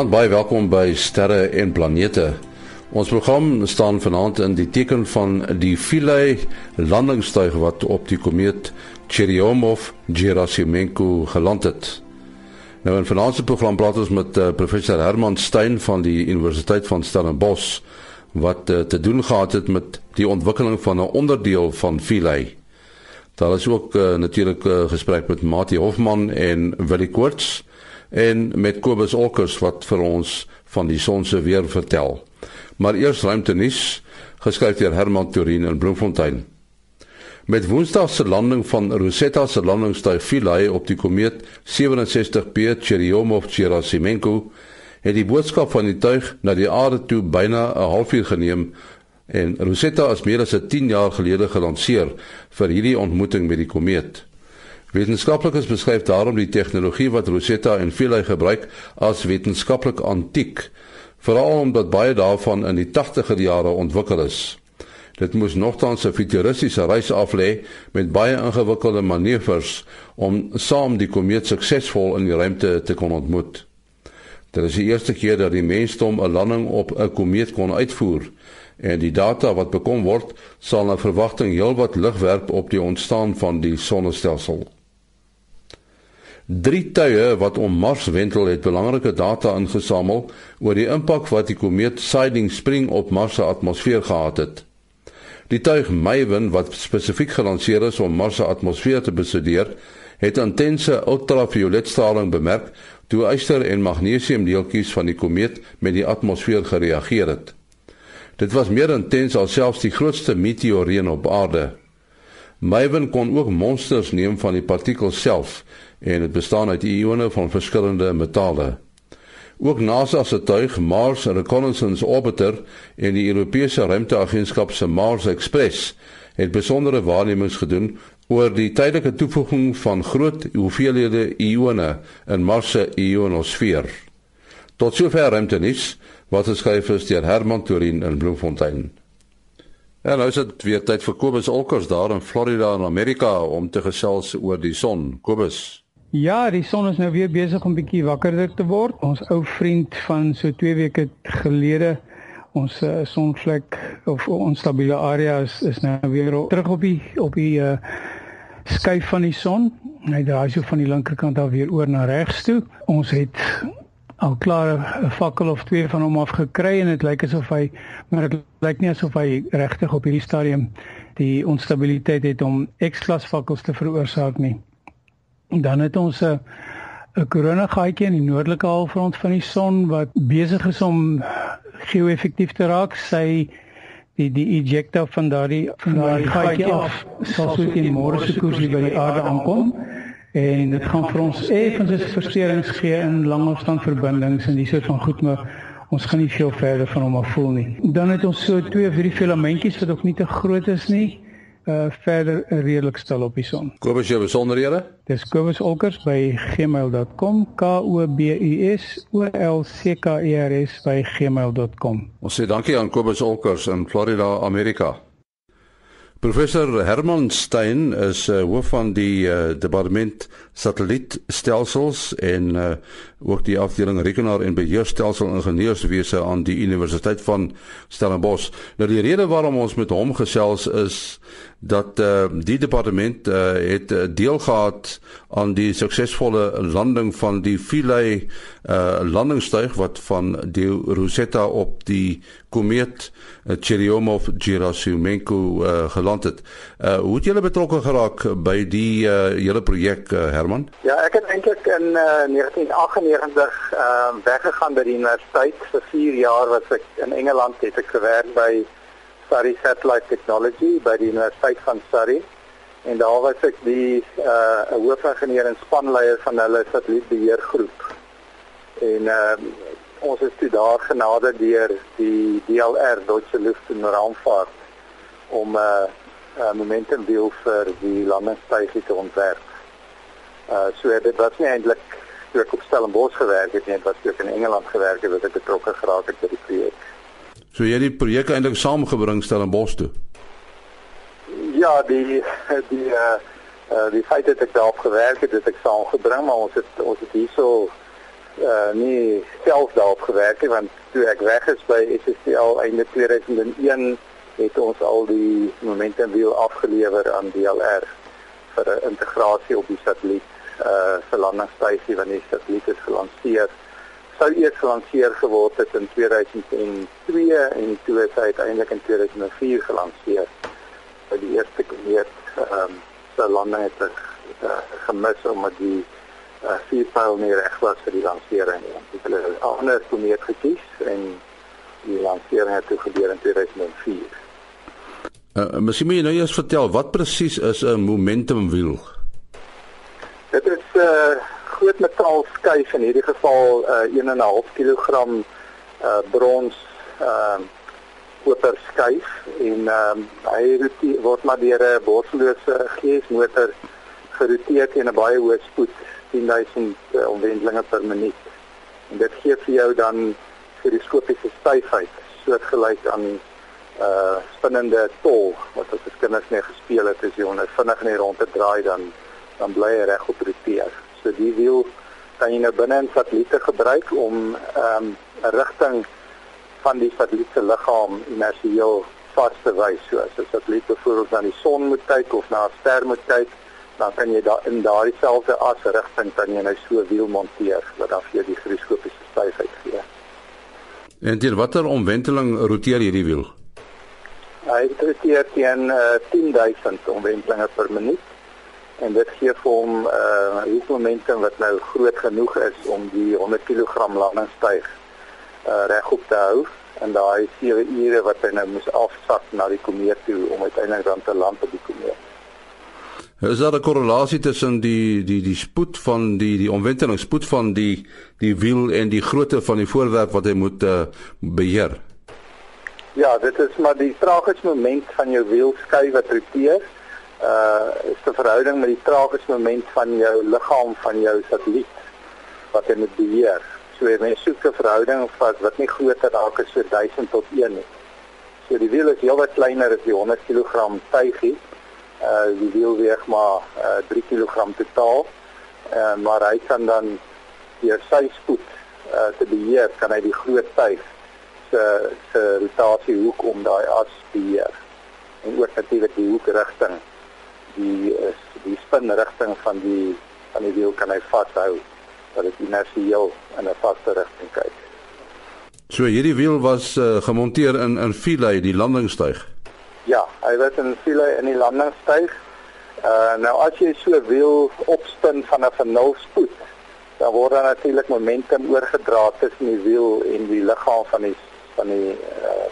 Goeienaand, baie welkom by Sterre en Planete. Ons program staan vanaand in die teken van die Philae landingstuig wat op die komeet Churyumov-Gerasimenko geland het. Nou in vanaand se program praat ons met uh, professor Herman Stein van die Universiteit van Stellenbosch wat uh, te doen gehad het met die ontwikkeling van 'n onderdeel van Philae. Daar is ook uh, natuurlik 'n uh, gesprek met Mati Hofman en Willie Koorts en met Kobus Olkers wat vir ons van die son se weer vertel. Maar eers ruimte nuus geskryf deur Herman Turin in Bloemfontein. Met Woensdag se landing van Rosetta se landingstuig Philae op die komeet 67P Churyumov-Gerasimenko het die boodskap van die tuig na die aarde toe byna 'n halfuur geneem en Rosetta is meer as 10 jaar gelede gelanseer vir hierdie ontmoeting met die komeet. Wetenskaplikes beskryf daarom die tegnologie wat Rosetta en Philae gebruik as wetenskaplik antiek, veral omdat baie daarvan in die 80er jare ontwikkel is. Dit moes nogtans 'n futuristiese reis aflê met baie ingewikkelde manoeuvres om saam die komeet suksesvol in die ruimte te kon ontmoet. Dit is die eerste keer dat die mensdom 'n landing op 'n komeet kon uitvoer en die data wat bekom word sal na verwagting heelwat lig werp op die ontstaan van die sonnestelsel. Drie tye wat om Mars wentel het belangrike data ingesamel oor die impak wat die komeet Siding Spring op Mars se atmosfeer gehad het. Die tuig Maven wat spesifiek gelanseer is om Mars se atmosfeer te bestudeer, het intense ultravioletstraling bemerk toe yster en magnesiumdeeltjies van die komeet met die atmosfeer gereageer het. Dit was meer intens as selfs die grootste meteoreën op aarde. Maven kon ook monsters neem van die partikels self en dit bestaan uit ione van verskillende metale. Ook NASA se tuig Mars Reconnaissance Orbiter en die Europese Ruimteagentskap se Mars Express het besondere waarnemings gedoen oor die tydelike toevoeging van groot hoeveelhede ione in Mars se ionosfeer. Tot sover ruimtenis wat geskryf is deur Herman Torin in Bloemfontein. En nou is dit weer tyd vir Kobus Olkers daar in Florida in Amerika om te gesels oor die son. Kobus Ja, die son is nou weer besig om bietjie wakkerder te word. Ons ou vriend van so 2 weke gelede, ons uh, sonvlek of onstabiele area is, is nou weer terug op die op die uh, skuif van die son. Hy draai so van die linkerkant af weer oor na regs toe. Ons het al klaar 'n fakkel of twee van hom af gekry en dit lyk asof hy maar dit lyk nie asof hy regtig op hierdie stadium die onstabiliteit het om X-klas fakkels te veroorsaak nie. Dan het ons 'n 'n koronagaatjie in die noordelike halfrond van die son wat besig is om geo-effektief te raak. Sy die die ejector van daardie van daardie gaatjie af sal so teen môre se koers by die aarde aankom en dit gaan vir ons effens versteurings gee in langafstandverbindings en dis soort van goed maar ons gaan nie veel verder van hom af voel nie. Dan het ons so twee of drie filamentjies wat ook nie te groot is nie uh verder redelik stil op die son. Kobus jou besonderhede? Dis Kobus Olkers by gmail.com K O B U S O L C K E R S by gmail.com. Ons sê dankie aan Kobus Olkers in Florida, Amerika. Professor Herman Stein is uh, hoof van die uh, departement satellietstelsels en uh, ook die afdeling rekenaar en beheerstelsel ingenieurswese aan die Universiteit van Stellenbosch. Nou die rede waarom ons met hom gesels is dat uh, die departement uh, het uh, deel gehad aan die suksesvolle landing van die Philae uh, landingstuig wat van die Rosetta op die komeet uh, Churyumov-Gerasimenko uh, geland het. Uh, hoe het julle betrokke geraak by die uh, hele projek uh, Herman? Ja, ek het eintlik in uh, 1998 uh, weggegaan by die universiteit vir 4 jaar wat ek in Engeland het ek gewerk by Surrey Satellite Technology by die Universiteit van Surrey en daar was ek die uh hoofingenieur en spanleier van hulle satellietbeheergroep. En uh ons is toe daar genade deur die DLR Deutsche Luft- und Raumfahrt om 'n uh, uh, momentumwiel vir die landingstuig te ontwerp. Uh so dit was nie eintlik toe ek op Stellenbosch gewerk het nie, dit was toe ek in Engeland gewerk het wat ek betrokke geraak het by die projek. So jy het die projek eintlik saamgebring Stellenbosch toe. Ja, die die uh, uh die feit dat ek daarop gewerk het, het ek saamgebring, maar ons het ons het hierso uh nie self daarop gewerk nie want toe ek weg is by SSTL einde 2001 het ons al die momentum wiel afgelewer aan DLR vir 'n integrasie op die satelliet uh vir landingsstasie wanneer die satelliet is gelanseer sou eers gelanseer geword het in 2002 en toe is hy uiteindelik in 2004 gelanseer by die eerste keer ehm um, se landing het ek uh, gemis omdat die uh, vierpyl nie reg was vir die lansering nie. Het hulle 'n ander komeet gekies en die lansering het toe gebeur in 2004. Uh, Miskien moet jy nou eers vertel wat presies is 'n momentum wiel? Dit is 'n uh, groot metaal skuif in hierdie geval uh, 1.5 kg uh, brons uh, koper skuif en um, hy word maar deur 'n borslose GS motor geroteer teen 'n baie hoë spoed 10000 uh, omwentelinge per minuut. En dit gee vir jou dan vir die skopiese styfheid soortgelyk aan 'n uh, spinnende tol wat as kinders mee gespeel het as jy hom vinnig net rond te draai dan dan bly hy reg op roteer. So die wiel kan jy nou binne in satelliete gebruik om ehm, 'n um, rigting van die satelliet se liggaam inersieel vas te wys. So as 'n satelliet byvoorbeeld na die son moet kyk of na 'n ster moet kyk, dan kan jy daar in daardie selfde as rigting kan jy nou so 'n wiel monteer wat dan vir jou die gyroskopiese styfheid gee. En teen watter omwenteling roteer hierdie wiel? Hy roteer teen uh, 10000 omwentelinge per minuut en dit gee vir hom 'n uh, eh, momentum wat nou groot genoeg is om die 100 kg landingsstyg uh, regop te hou en daai 7 ure wat hy nou moes afsak na die komeet toe om uiteindelik dan te land op die komeet. Is daar 'n korrelasie tussen die die die spoed van die die omwentelingsspoed van die die wiel en die grootte van die voorwerp wat hy moet uh, beheer? Ja, dit is maar die traagheidsmoment van jou wiel skuif wat roteer. Uh is 'n verhouding met die traagheidsmoment van jou liggaam van jou satelliet wat hy moet beheer. So mense soek 'n verhouding wat wat nie groter raak as so 1000 tot 1 nie. So die wiel is heelwat kleiner as die 100 kg tuigie uh die wiel weeg maar uh, 3 kg totaal. Uh, maar hy kan dan deur sy spoed uh, te beheer kan hy die groot tuig se se rotasie hoek om daai as beheer. En ook natuurlik die hoekrigting die is die spinrigting van die van die wiel kan hy vashou dat dit inersieel in 'n vaste rigting kyk. So hierdie wiel was uh, gemonteer in in Philae die landingsstuig. Ja, hy was in file in die landingsstyg. Uh nou as jy so wiel opspin van 'n vernul spoed, dan word dan natuurlik momentum oorgedra tussen die wiel en die liggaam van die van die uh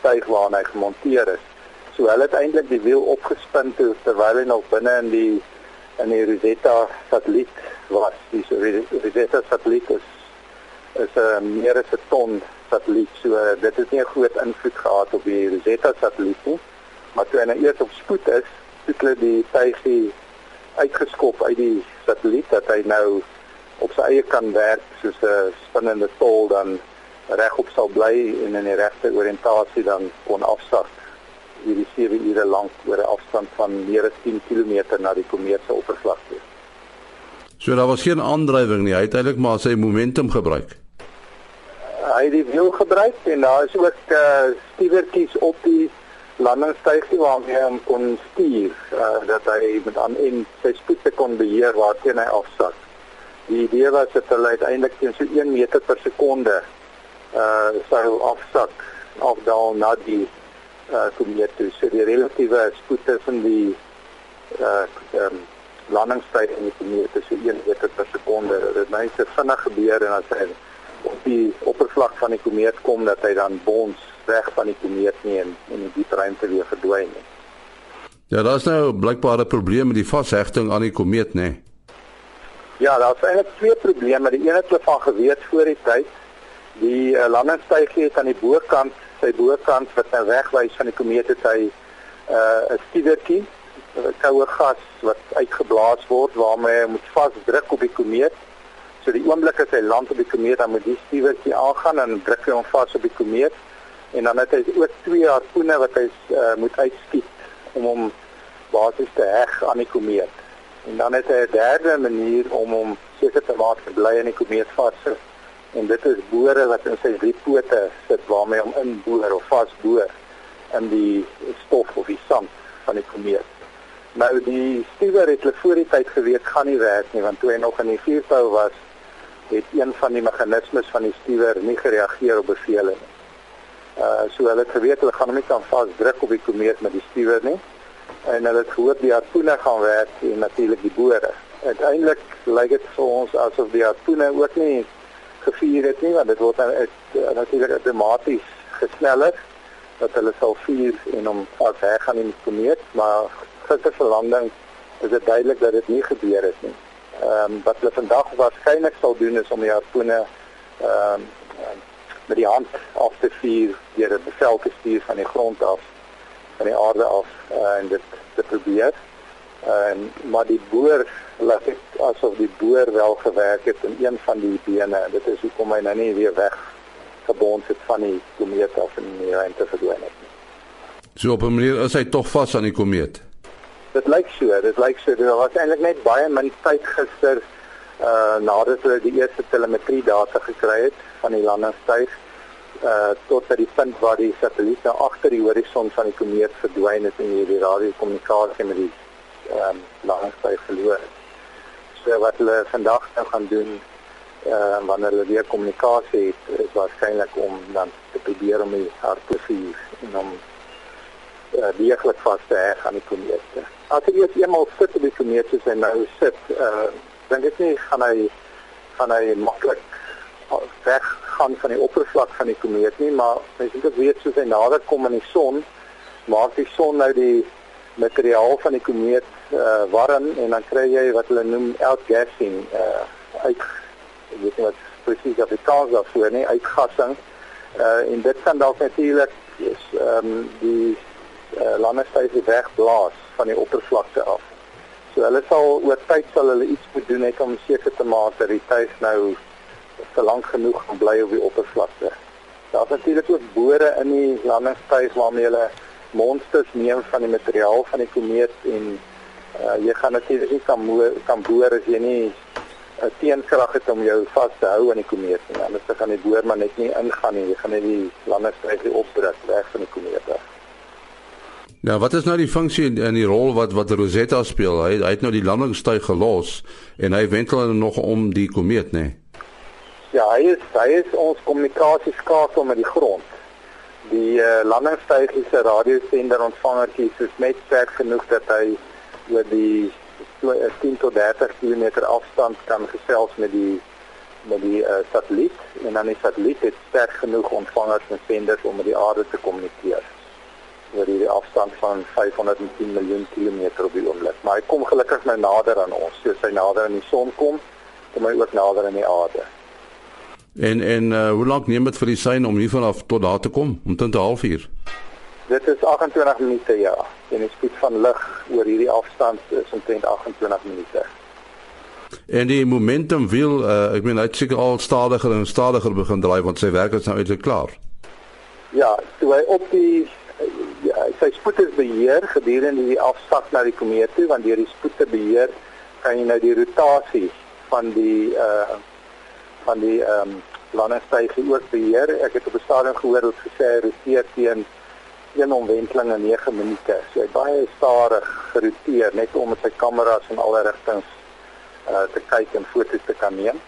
styg waarna hy gemonteer is. So hulle het eintlik die wiel opgespin toe terwyl hy nog binne in die in die Rosetta satelliet was. Die Rosetta satelliet is is 'n uh, meer as 'n ton satelliet. So dit het nie 'n groot invloed gehad op die Rosetta satelliet nie. Maar toe hy nou eers op spoed is, het hulle die tuigie uitgeskop uit die satelliet dat hy nou op sy eie kan werk soos 'n spinnende tol dan regop sal bly en in die regte oriëntasie dan kon afsak hierdie 7 ure lank oor 'n afstand van meer as 10 km na die komeet se oppervlakte. So daar was geen aandrywing nie, hy het eintlik maar sy momentum gebruik hy het die wiel gebruik en daar is ook uh, stiewertjies op die landingsstygie waarmee hy kon stuur uh, dat hy met aan en sy spoed kon beheer waarteen hy afsak. Die idee was dat hy uiteindelik teen so 1 meter per sekonde uh sou afsak of daal na die uh komeet toe. So die relatiewe spoed tussen die uh um, landingsstygie en die komeet is so 1 meter per sekonde. Dit mens het vinnig gebeur en as hy op die oppervlak van die komeet kom dat hy dan bons weg van die komeet nie en in die diep ruimte weer verdwyn nie. Ja, daar's nou blykbaar 'n probleem met die vashegting aan die komeet, nê? Ja, daar's eintlik twee probleme. Die een het hulle van geweet voor die tyd. Die uh, landingsstygie het aan die bokant, sy bokant wat nou wegwys van die komeet het hy 'n uh, stiewertjie, 'n koue gas wat uitgeblaas word waarmee hy moet vasdruk op die komeet So die oomblik as hy land op die komeet dan moet die stiewertjie aangaan en druk hy hom vas op die komeet en dan het hy ook twee harpoene wat hy uh, moet uitskiet om hom basies te heg aan die komeet. En dan het hy 'n derde manier om hom seker te maak hy bly in die komeet vas. En dit is boore wat in sy drie pote sit waarmee hom inboor of vasboor in die stof of die sand van die komeet. Nou die stuwer het hulle voor die tyd geweet gaan nie werk nie want toe hy nog in die vuurpyl was, het een van die meganismes van die stuwer nie gereageer op bevele nie. Uh so hulle het geweet hulle gaan hom nie kan vasdruk op die komeet met die stuwer nie en hulle het gehoop die harpoene gaan werk en natuurlik die bore. Uiteindelik lyk dit vir ons asof die harpoene ook nie gevier het nie want dit word nou natuurlik outomaties gesneller dat hulle sal vier en hom vas weg gaan in die komeet, maar gister se landing is dit duidelik dat dit nie gebeur het nie. Ehm um, wat hulle vandag waarskynlik sal doen is om die harpoene ehm um, met die hand af te vuur deur 'n bevel te stuur van die grond af van die aarde af uh, en dit te probeer. En uh, maar die boor laat dit asof die boor wel gewerk het in een van die bene. Dit is hoekom hy nou nie weer weg gebond het van die komeet af in die ruimte verdwyn het nie. So op 'n manier is hy tog vas aan die komeet. Dit lyk so, dit lyk so. Daar was eintlik net baie min tyd gister uh nadat hulle die eerste telemetrie data gekry het van die landingstuig uh tot by die punt waar die satelliet nou agter die horison van die komeet verdwyn het en jy die radiokommunikasie met die ehm um, landingstuig verloor het. Wat hulle vandag nou gaan doen uh wanneer hulle weer kommunikasie het is waarskynlik om dan te probeer om die hartbevier en om uh, deeglik vas te hê aan die komeet. As jy eers eenmal sit op die komeet soos hy nou sit, uh dink ek nie gaan hy gaan hy maklik weg gaan van die oppervlak van die komeet nie, maar mens moet weet soos hy nader kom aan die son, maak die son nou die materiaal van die komeet uh warm en dan kry jy wat hulle noem outgassing uh uit ek weet wat presies op die kans daarvoor nie, uitgassing. Uh en dit kan dalk natuurlik is ehm um, die uh, landstywe wegblaas van die oppervlakte af. So hulle sal oor tyd sal hulle iets moet doen net om seker te maak dat die tuig nou te lank genoeg gaan bly op die oppervlakte. Daar's natuurlik ook bore in die landingstuig waarmee hulle monsters neem van die materiaal van die komeet en uh, jy gaan natuurlik nie kan kan boor as jy nie 'n teenkrag het om jou vas te hou aan die komeet nie. Anders gaan die boor maar net nie ingaan nie. Jy gaan net die landingstuig opdruk weg van die komeet af. Ja, wat is nou die funksie en die rol wat wat Rosetta speel? Hy hy het nou die landingstuig gelos en hy wentel nog om die komeet, nê? Nee? Ja, hy is hy is ons kommunikasieskakel met die grond. Die uh, landingstuig is 'n radiosender ontvangertjie is net sterk genoeg dat hy oor die 10 eh, tot 30 km afstand kan gesels met die met die uh, satelliet en dan die satelliet het sterk genoeg ontvangers en senders om met die aarde te kommunikeer oor die afstand van 510 miljoen kilometer op die oomblik. Maar hy kom gelukkig nou nader aan ons. Soos hy nader aan die son kom, kom hy ook nader aan die aarde. En en uh, hoe lank neem dit vir die sein om hier vanaf tot daar te kom? Omtrent 'n halfuur. Dit is 28 minute ja. En die spoed van lig oor hierdie afstand is omtrent 28 minute. En die momentum wil uh, ek meen hy seker al stadiger en stadiger begin draai want sy werk is nou eintlik klaar. Ja, toe hy op die ja, sy spoed is beheer gedurende die afsak na die komeet toe want deur die spoed te beheer kan jy nou die rotasie van die uh van die ehm um, landingstuig ook beheer. Ek het op 'n stadium gehoor dat gesê roteer teen een omwenteling in 9 minute. So hy baie stadig geroteer net om met sy kameras in alle rigtings uh te kyk en foto's te kan neem.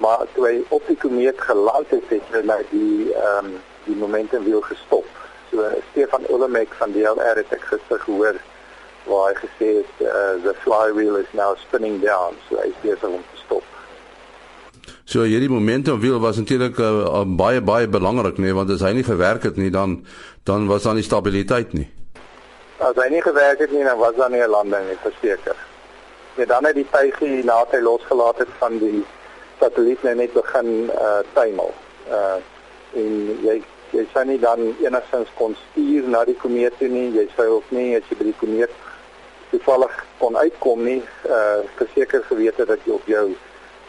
Maar toe hy op die komeet geland het, het hy nou die ehm um, die momentum wiel gestop. So Stefan Ulemek van DLR het ek gister gehoor waar hy gesê het uh, the flywheel is now spinning down so hy is besig om te stop. So hierdie momentum wiel was natuurlik uh, baie baie belangrik nee want as hy nie gewerk het nie dan dan was daar nie stabiliteit nie. As hy nie gewerk het nie dan was daar nie 'n landing nie verseker. Ja dan het die tuigie nadat hy losgelaat het van die satelliet net begin uh tuimel. Uh en jy jy sou nie dan enigstens kon stuur na die komeet toe nie. Jy sou ook nie as jy by die komeet toevallig kon uitkom nie, uh verseker geweet het dat jy op jou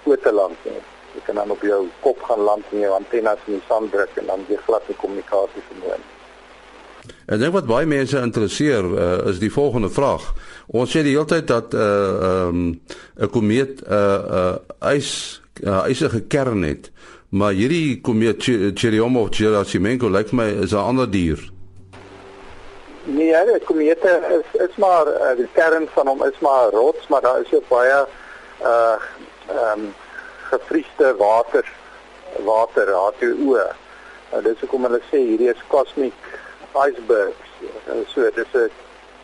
voete land nie. Jy kan dan op jou kop gaan land en jou antennes in die sand druk en dan jy glad nie kommunikasie vermoë nie. En dink wat baie mense interesseer uh, is die volgende vraag. Ons sê die hele tyd dat 'n uh, um, 'n komeet 'n uh, uh, ys uh, ysige kern het, maar hierdie komeet Churyumov-Gerasimenko lyk my is 'n ander dier. Nee, die komeet is is maar uh, die kern van hom is maar rots, maar daar is ook baie uh ehm um, gefriesde water water H2O. Uh, dit is hoekom hulle sê hierdie is cosmic icebergs. So dit is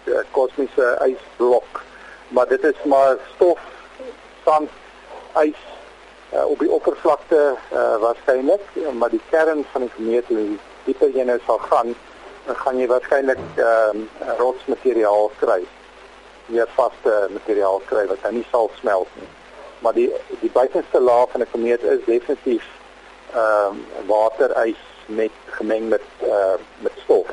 'n kosmiese ysblok. Maar dit is maar stof, sand, ys uh, op die oppervlakte uh, waarskynlik, maar die kern van die komeet, hoe dieper jy nou sal gaan, gaan jy waarskynlik ehm uh, rotsmateriaal kry. Meer vaste materiaal kry wat dan nie sal smelt nie. Maar die die buitenste laag van 'n komeet is definitief ehm uh, waterys met gemeng met uh, met stof.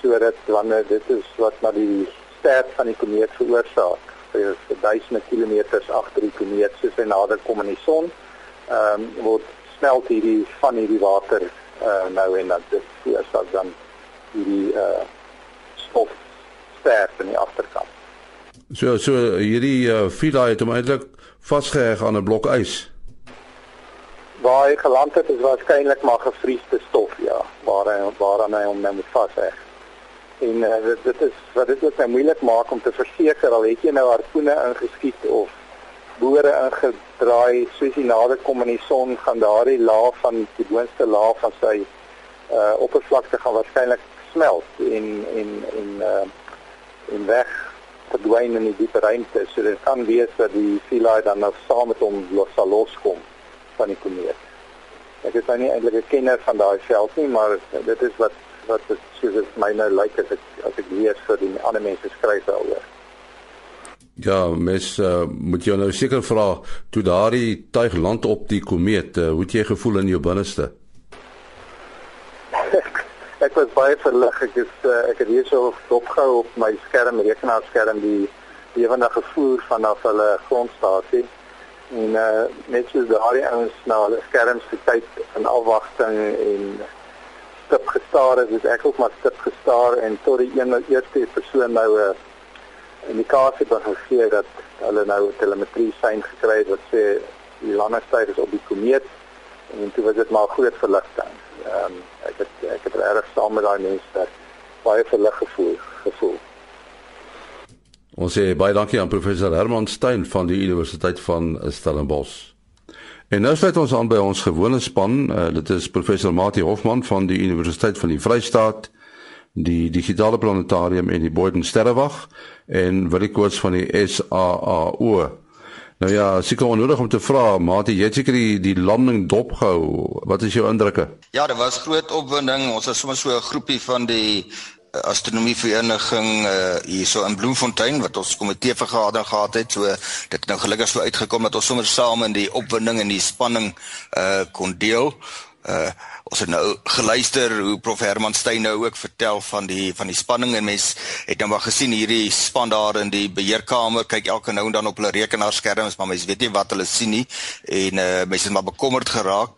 Sodat wanneer dit is wat na die sterk van die komeet veroorsaak vir duisende kilometers agter die komeet soos hy nader kom aan die son, ehm um, word smelt hierdie van hierdie water uh, nou en dan dit veroorsaak dan hierdie uh stof sterk aan die agterkant. So so hierdie uh, fila het hom eintlik vasgeheg aan 'n blok ys. Waar hy geland het is waarskynlik maar gevriesde stof, ja, waar hy waaraan hy hom nou moet vasheg. En uh, dit, dit is wat dit ook nou moeilik maak om te verseker al het jy nou harpoene ingeskiet of boore ingedraai soos jy nader kom aan die son gaan daardie laag van die boonste laag van sy uh oppervlakte gaan waarskynlik smelt en en en uh en weg verdwyn in die diepe ruimte. So dit kan wees dat die Philae dan nou saam met hom los sal loskom van die komeet. Ek is nou nie eintlik 'n kenner van daai veld nie, maar dit is wat wat dit soos dit my nou lyk as ek as ek lees vir die ander mense skryf daaroor. Ja, mes uh, moet jy nou seker vra toe daardie tuig land op die komeet, uh, hoe het jy gevoel in jou binneste? Ek was baie verlig. Ek is uh, ek het hierso opgehou op my skerm, rekenaarskerm die lewende gevoer vanaf hulle grondstasie. En uh net so daardie ouens na hulle skerms gekyk in afwagting en stip gestaar het, het ek ook maar stip gestaar en tot die een eerste persoon nou 'n uh, indikasie gegee dat hulle nou telemetrie sein gekry het wat sê die landingstyd is op die komeet en toe was dit maar groot verligting. Ehm um, ek het ek het regtig saam met daai mense baie verlig gevoel gevoel. Ons sê baie dankie aan professor Herman Stein van die Universiteit van Stellenbosch. En nou sluit ons aan by ons gewone span. Uh, dit is professor Mati Hofman van die Universiteit van die Vrystaat, die Digitale Planetarium en die Boden Sterrewag en Willie Koorts van die SAAO. Nou ja, seker onnodig om te vra, Mati, jy het seker die, die landing dopgehou. Wat is jou indrukke? Ja, dit was groot opwinding. Ons was sommer so 'n groepie van die eh, astronomie vereniging uh, hierso in Bloemfontein wat ons komitee vergadering gehad het. So dit het nou gelukkig so uitgekom dat ons sommer saam in die opwinding en die spanning uh kon deel. Uh ons het nou geluister hoe prof Herman Steyn nou ook vertel van die van die spanning en mens het nou maar gesien hierdie span daar in die beheerkamer kyk elke nou en dan op hulle rekenaarskerms maar mens weet nie wat hulle sien nie en uh mense is maar bekommerd geraak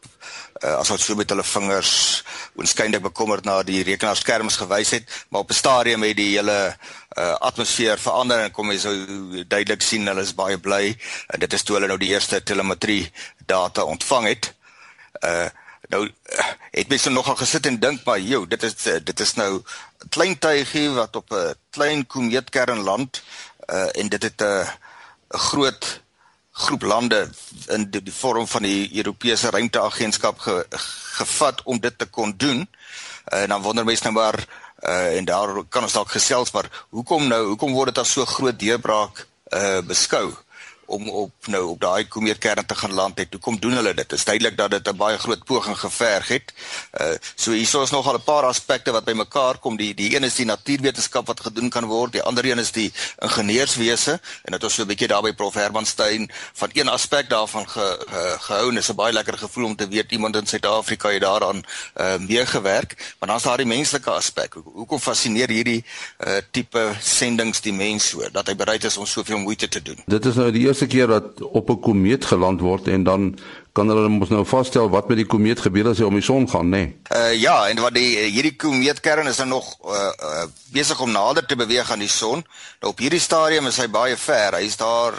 uh, as wat so met hulle vingers oënskynlik bekommerd na die rekenaarskerms gewys het maar op 'n stadium het die hele uh atmosfeer verander en kom jy sou duidelik sien hulle is baie bly en dit is toe hulle nou die eerste telemetrie data ontvang het. Uh Nou het mense nogal gesit en dink maar, "Jo, dit is dit is nou 'n klein tuigie wat op 'n klein komeetkern land uh, en dit het 'n 'n groot groep lande in die, die vorm van die Europese ruimteagentskap ge, gevat om dit te kon doen." Uh, en dan wonder mense nou maar uh, en daar kan ons dalk gesels maar hoekom nou hoekom word dit as so groot deurbraak uh, beskou? Om op nou op daai komeetkern te gaan land het. Hoe kom doen hulle dit? Dit is duidelik dat dit 'n baie groot poging geverg het. Uh so hierso is nogal 'n paar aspekte wat bymekaar kom. Die die een is die natuurwetenskap wat gedoen kan word, die ander een is die ingenieurswese en dit is so 'n bietjie daarby prof Herman Steyn van een aspek daarvan ge, ge, gehou en is 'n baie lekker gevoel om te weet iemand in Suid-Afrika het daaraan uh meegewerk. Maar dan is daar die menslike aspek. Hoekom fascineer hierdie uh tipe sendings die mens so dat hy bereid is om soveel moeite te doen? Dit is nou die eerste keer dat op 'n komeet geland word en dan kan hulle mos nou vasstel wat met die komeet gebeur as hy om die son gaan, nê? Nee. Uh ja, en wat die hierdie komeetkern is dan nog uh, uh besig om nader te beweeg aan die son. Nou op hierdie stadium is hy baie ver. Hy is daar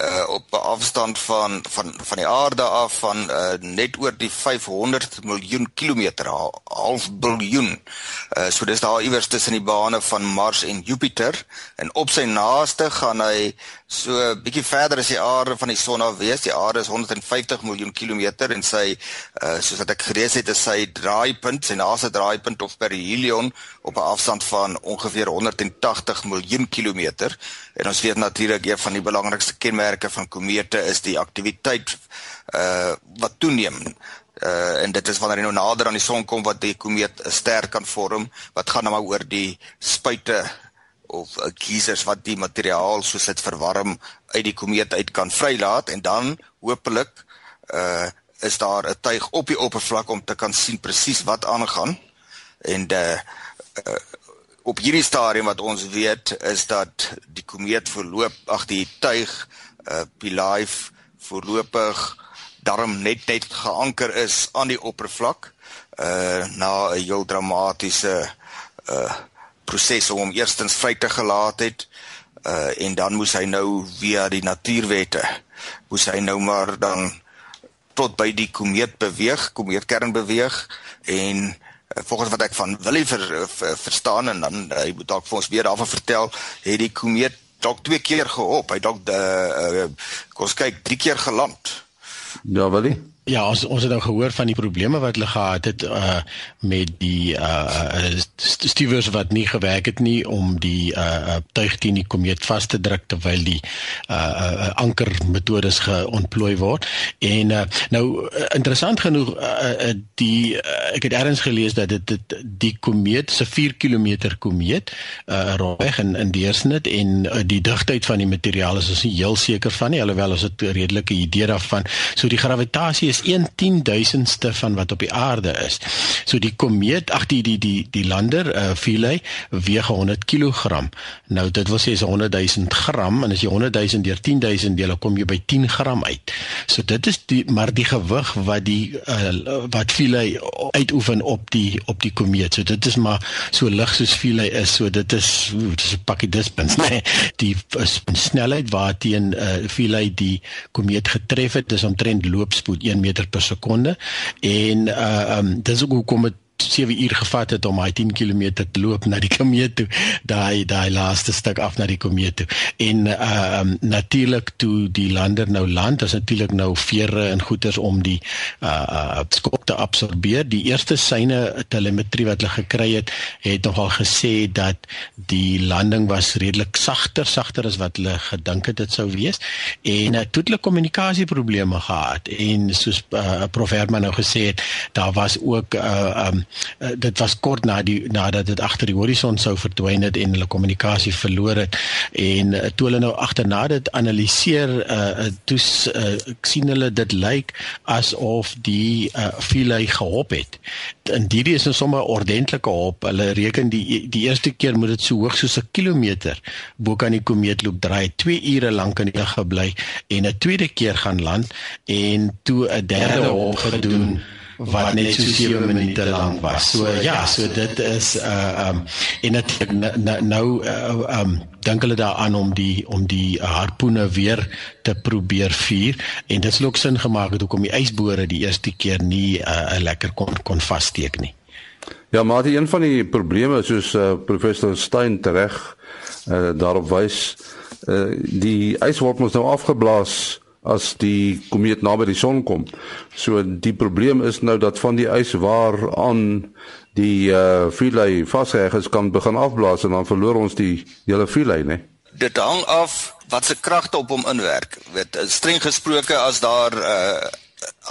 uh op 'n afstand van van van die aarde af van uh net oor die 500 miljoen kilometer half biljoen. Uh so dis daar iewers tussen die bane van Mars en Jupiter en op sy naaste gaan hy so 'n bietjie verder as die aarde van die son af wees. Die aarde is 150 miljoen kilometer en sy uh soos wat ek gelees het is sy draaipunt, sy naaste draaipunt of perihelion op 'n afstand van ongeveer 180 miljoen kilometer. En ons weet natuurlik een van die belangrikste kenmerke van komete is die aktiwiteit uh wat toeneem. Uh en dit is wanneer hy nou nader aan die son kom wat die komeet 'n ster kan vorm wat gaan nou maar oor die spuite of uh, geysers wat die materiaal soos dit verwarm uit die komeet uit kan vrylaat en dan hopelik uh is daar 'n tuig op die oppervlak om te kan sien presies wat aangaan. En uh, uh op hierdie stadium wat ons weet is dat die komeet verloop ag die tuig uh Pilife voorlopig daarom net net geanker is aan die oppervlak uh na 'n heel dramatiese uh proses om hom eerstens vry te gelaat het uh en dan moes hy nou via die natuurwette moes hy nou maar dan tot by die komeet beweeg, komeetkern beweeg en Eh, volgens wat ek van Willie ver, ver, verstaan en dan eh, hy moet dalk vir ons weer daarvan vertel, het die komeet dalk twee keer gehop. Hy dalk uh, uh, ons kyk, drie keer geland. Ja, Willie. Ja, ons ons het nou gehoor van die probleme wat hulle gehad het uh met die uh stuwers wat nie gewerk het nie om die uh tuig teen die komeet vas te druk terwyl die uh, uh anker metodes geontplooi word. En uh nou interessant genoeg uh die uh, ek het eers gelees dat dit, dit die komeet se 4 km komeet uh reg in in deursnit en uh, die digtheid van die materiaal is ons nie heel seker van nie alhoewel ons 'n redelike idee daarvan. So die gravitasie is 1/10000ste van wat op die aarde is. So die komeet, ag die die die die lander uh Philae weeg 100 kg. Nou dit wil sê is 100 000 gram en as jy 100 000 deur 10000 deel, kom jy by 10 gram uit. So dit is die maar die gewig wat die uh wat Philae uitoefen op die op die komeet. So dit is maar so lig soos Philae is. So dit is dit is 'n pakkie dispens, nee. Die snelheid waarteen uh Philae die komeet getref het, is omtrent loopspoed 1 meter per sekonde en uh um dis ook hoekom dit 7 uur gevat het om hy 10 km te loop na die komeet toe daai daai laaste stuk af na die komeet toe. En uh um, natuurlik toe die lander nou land is natuurlik nou vere en goeters om die uh, uh skok te absorbeer. Die eerste syne telemetrie wat hulle gekry het het nogal gesê dat die landing was redelik sagter sagter as wat hulle gedink het dit sou wees. En uh, toe hulle kommunikasieprobleme gehad. En soos uh, prof Herman nou gesê het daar was ook uh um uh, dit was kort na die nadat dit agter die horison sou verdwyn het en hulle kommunikasie verloor het. En uh, toe hulle nou agterna dit analiseer uh, toe uh, sien hulle dit lyk asof die uh, Philae gehop het. En hierdie is nou sommer ordentlike hop. Hulle reken die die eerste keer moet dit so hoog soos 'n kilometer bo kan die komeet loop draai. 2 ure lank in die lug gebly en 'n tweede keer gaan land en toe 'n derde hop gedoen wat net so 7 minute lank was. So ja, so dit is uh um en dit nou uh um dink hulle daaraan om die om die harpoene weer te probeer vuur en dit het ook sin gemaak het hoekom die ysbore die eerste keer nie 'n uh, lekker kon kon vassteek nie. Ja, maar die een van die probleme soos uh, professor Stein tereg uh, daarop wys, uh, die ys word mos nou afgeblaas as die komeet naby die son kom. So die probleem is nou dat van die ys waaraan die uh Philae vasgeheg is kan begin afblaas en dan verloor ons die hele Philae, né? Dit hang af wat se kragte op hom inwerk. Weet streng gesproke as daar uh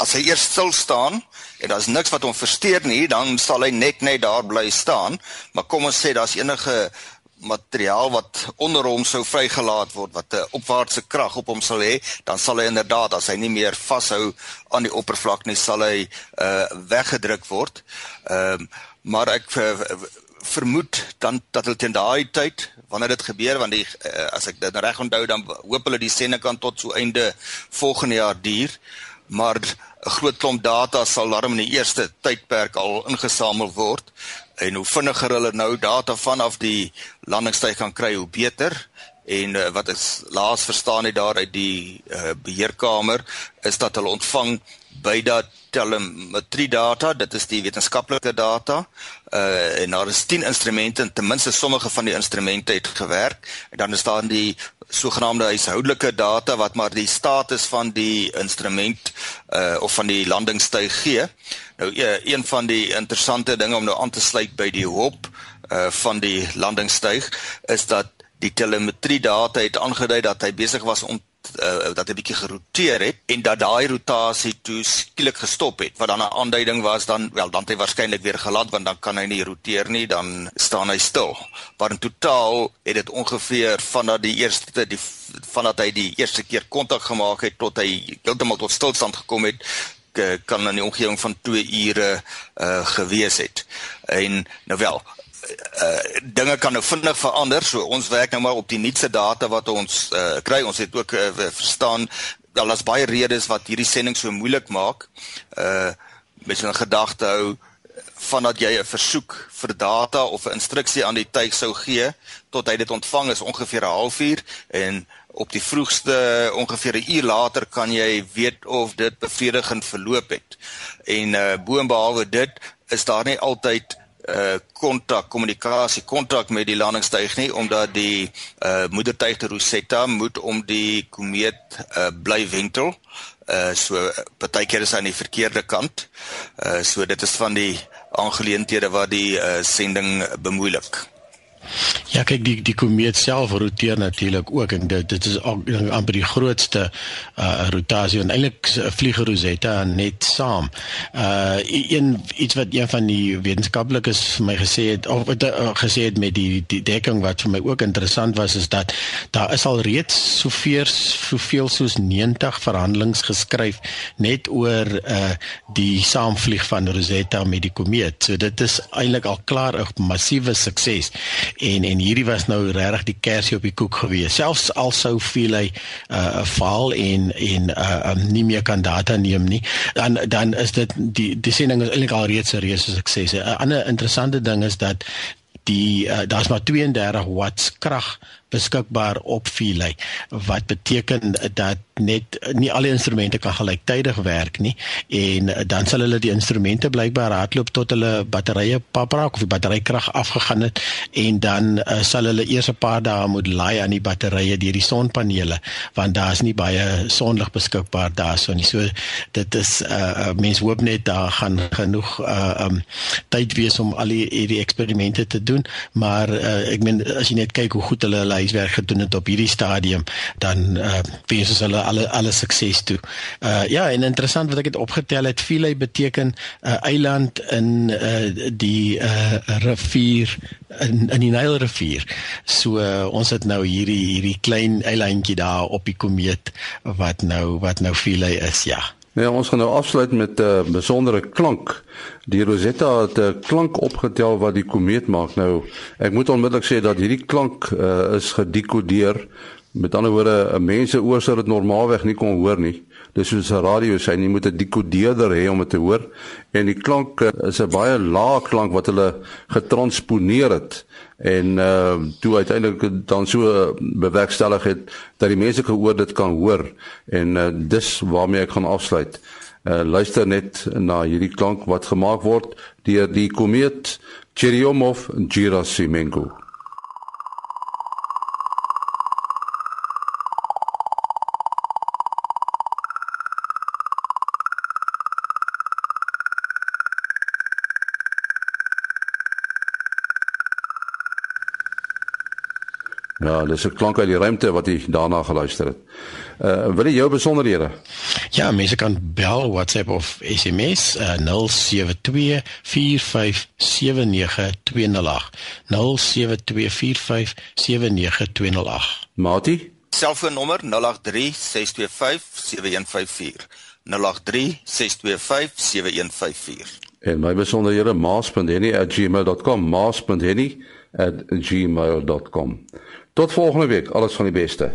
as hy eers stil staan en daar's niks wat hom versteur nie, dan sal hy net net daar bly staan. Maar kom ons sê daar's enige materiaal wat onder hom sou vrygelaat word wat 'n opwaartse krag op hom sal hê, dan sal hy inderdaad as hy nie meer vashou aan die oppervlak nie, sal hy uh weggedruk word. Ehm uh, maar ek uh, vermoed dan dat hulle teen daai tyd wanneer dit gebeur want die uh, as ek dit reg onthou dan hoop hulle die sending kan tot so einde volgende jaar duur maar 'n groot klomp data sal daarom in die eerste tydperk al ingesamel word en hoe vinniger hulle nou data vanaf die landingsstyg kan kry hoe beter. En uh, wat ek laas verstaan het daar uit die uh, beheerkamer is dat hulle ontvang by dat telemetrie data, dit is die wetenskaplike data. Uh en daar is 10 instrumente en ten minste sommige van die instrumente het gewerk. En dan is daar die sogenaamde huishoudelike data wat maar die status van die instrument uh of van die landingstuig gee. Nou uh, een van die interessante dinge om nou aan te sluit by die hoop uh van die landingstuig is dat die telemetrie data het aangedui dat hy besig was om uh, dat 'n bietjie geroteer het en dat daai rotasie toe skielik gestop het wat dan 'n aanduiding was dan wel dan het hy waarskynlik weer geland want dan kan hy nie roteer nie dan staan hy stil. Maar in totaal het dit ongeveer vanaf die eerste die vanaf hy die eerste keer kontak gemaak het tot hy heeltemal tot stilstand gekom het kan in die omgewing van 2 ure uh gewees het. En nou wel, uh dinge kan nou vinnig verander. So ons werk nou maar op die nuutste data wat ons uh kry. Ons het ook uh, verstaan dat daar's baie redes wat hierdie sending so moeilik maak. Uh mens moet gedagte hou vandat jy 'n versoek vir data of 'n instruksie aan die tuig sou gee tot hy dit ontvang is ongeveer 'n halfuur en op die vroegste ongeveer 'n uur later kan jy weet of dit bevredigend verloop het. En uh boonbehalwe dit is daar nie altyd uh kontak kommunikasie kontak met die landingstuig nie omdat die uh moedertuig te Rosetta moet om die komeet uh bly wentel. Uh so partykeer is hy aan die verkeerde kant. Uh so dit is van die aangeleenthede wat die uh sending bemoeilik. Ja, kyk die die komeet self roteer natuurlik ook en dit dit is amper die grootste uh rotasie en eintlik vlieg Rosetta net saam. Uh een iets wat een van die wetenskaplikes vir my gesê het of wat uh, gesê het met die die dekking wat vir my ook interessant was is dat daar is al reeds soveel soveel soos 90 verhandelings geskryf net oor uh die saamvlieg van Rosetta met die komeet. So dit is eintlik al klaar 'n massiewe sukses en en hierdie was nou regtig die kersie op die koek gewees. Selfs al sou veel hy 'n uh, faal en en uh, um, nie meer kan data neem nie, dan dan is dit die die sending is eintlik al reeds 'n reuse sukses. 'n Ander interessante ding is dat die uh, daar's maar 32 watts krag beskikbaar op Philae wat beteken dat net nie al die instrumente kan gelyktydig werk nie en dan sal hulle die instrumente blykbaar hardloop tot hulle batterye papraak of die batterykrag afgegaan het en dan uh, sal hulle eers 'n paar dae moet laai aan die batterye deur die sonpanele want daar's nie baie sonlig beskikbaar daarso nie. So dit is uh, mens hoop net daar gaan genoeg uh, um, tyd wees om al die hierdie eksperimente te doen maar uh, ek meen as jy net kyk hoe goed hulle hulle huiswerk gedoen het op hierdie stadium dan uh, wens ons hulle alle alle sukses toe. Uh ja, en interessant wat ek het opgetel het, Philae beteken 'n uh, eiland in uh die uh rivier in in die Nile rivier. So uh, ons het nou hierdie hierdie klein eilandjie daar op die komeet wat nou wat nou Philae is, ja. Ja, ons gaan nou afsluit met 'n uh, besondere klank. Die Rosetta het 'n uh, klank opgetel wat die komeet maak. Nou, ek moet onmiddellik sê dat hierdie klank uh, is gedekodeer. Met ander woorde, 'n mens se oor sou dit normaalweg nie kon hoor nie. Dis soos 'n radio sê, jy moet 'n dekodeerder hê om dit te hoor. En die klank uh, is 'n baie lae klank wat hulle getransponeer het en uh toe uiteindelik dan so bewerkstellig het dat die mense gehoor dit kan hoor en uh, dis waarmee ek gaan afsluit. Uh luister net na hierdie klank wat gemaak word deur die komeet Churyumov-Gerasimenko. Ja, dis 'n klank uit die ruimte wat jy daarna geluister het. Uh wil jy jou besonderhede? Ja, mense kan bel, WhatsApp of SMS uh 0724579208. 0724579208. Mati? Selfoonnommer 0836257154. 0836257154. En my besonderhede maas.henny@gmail.com maas.henny@gmail.com. Tot volgende week, alles van die beste.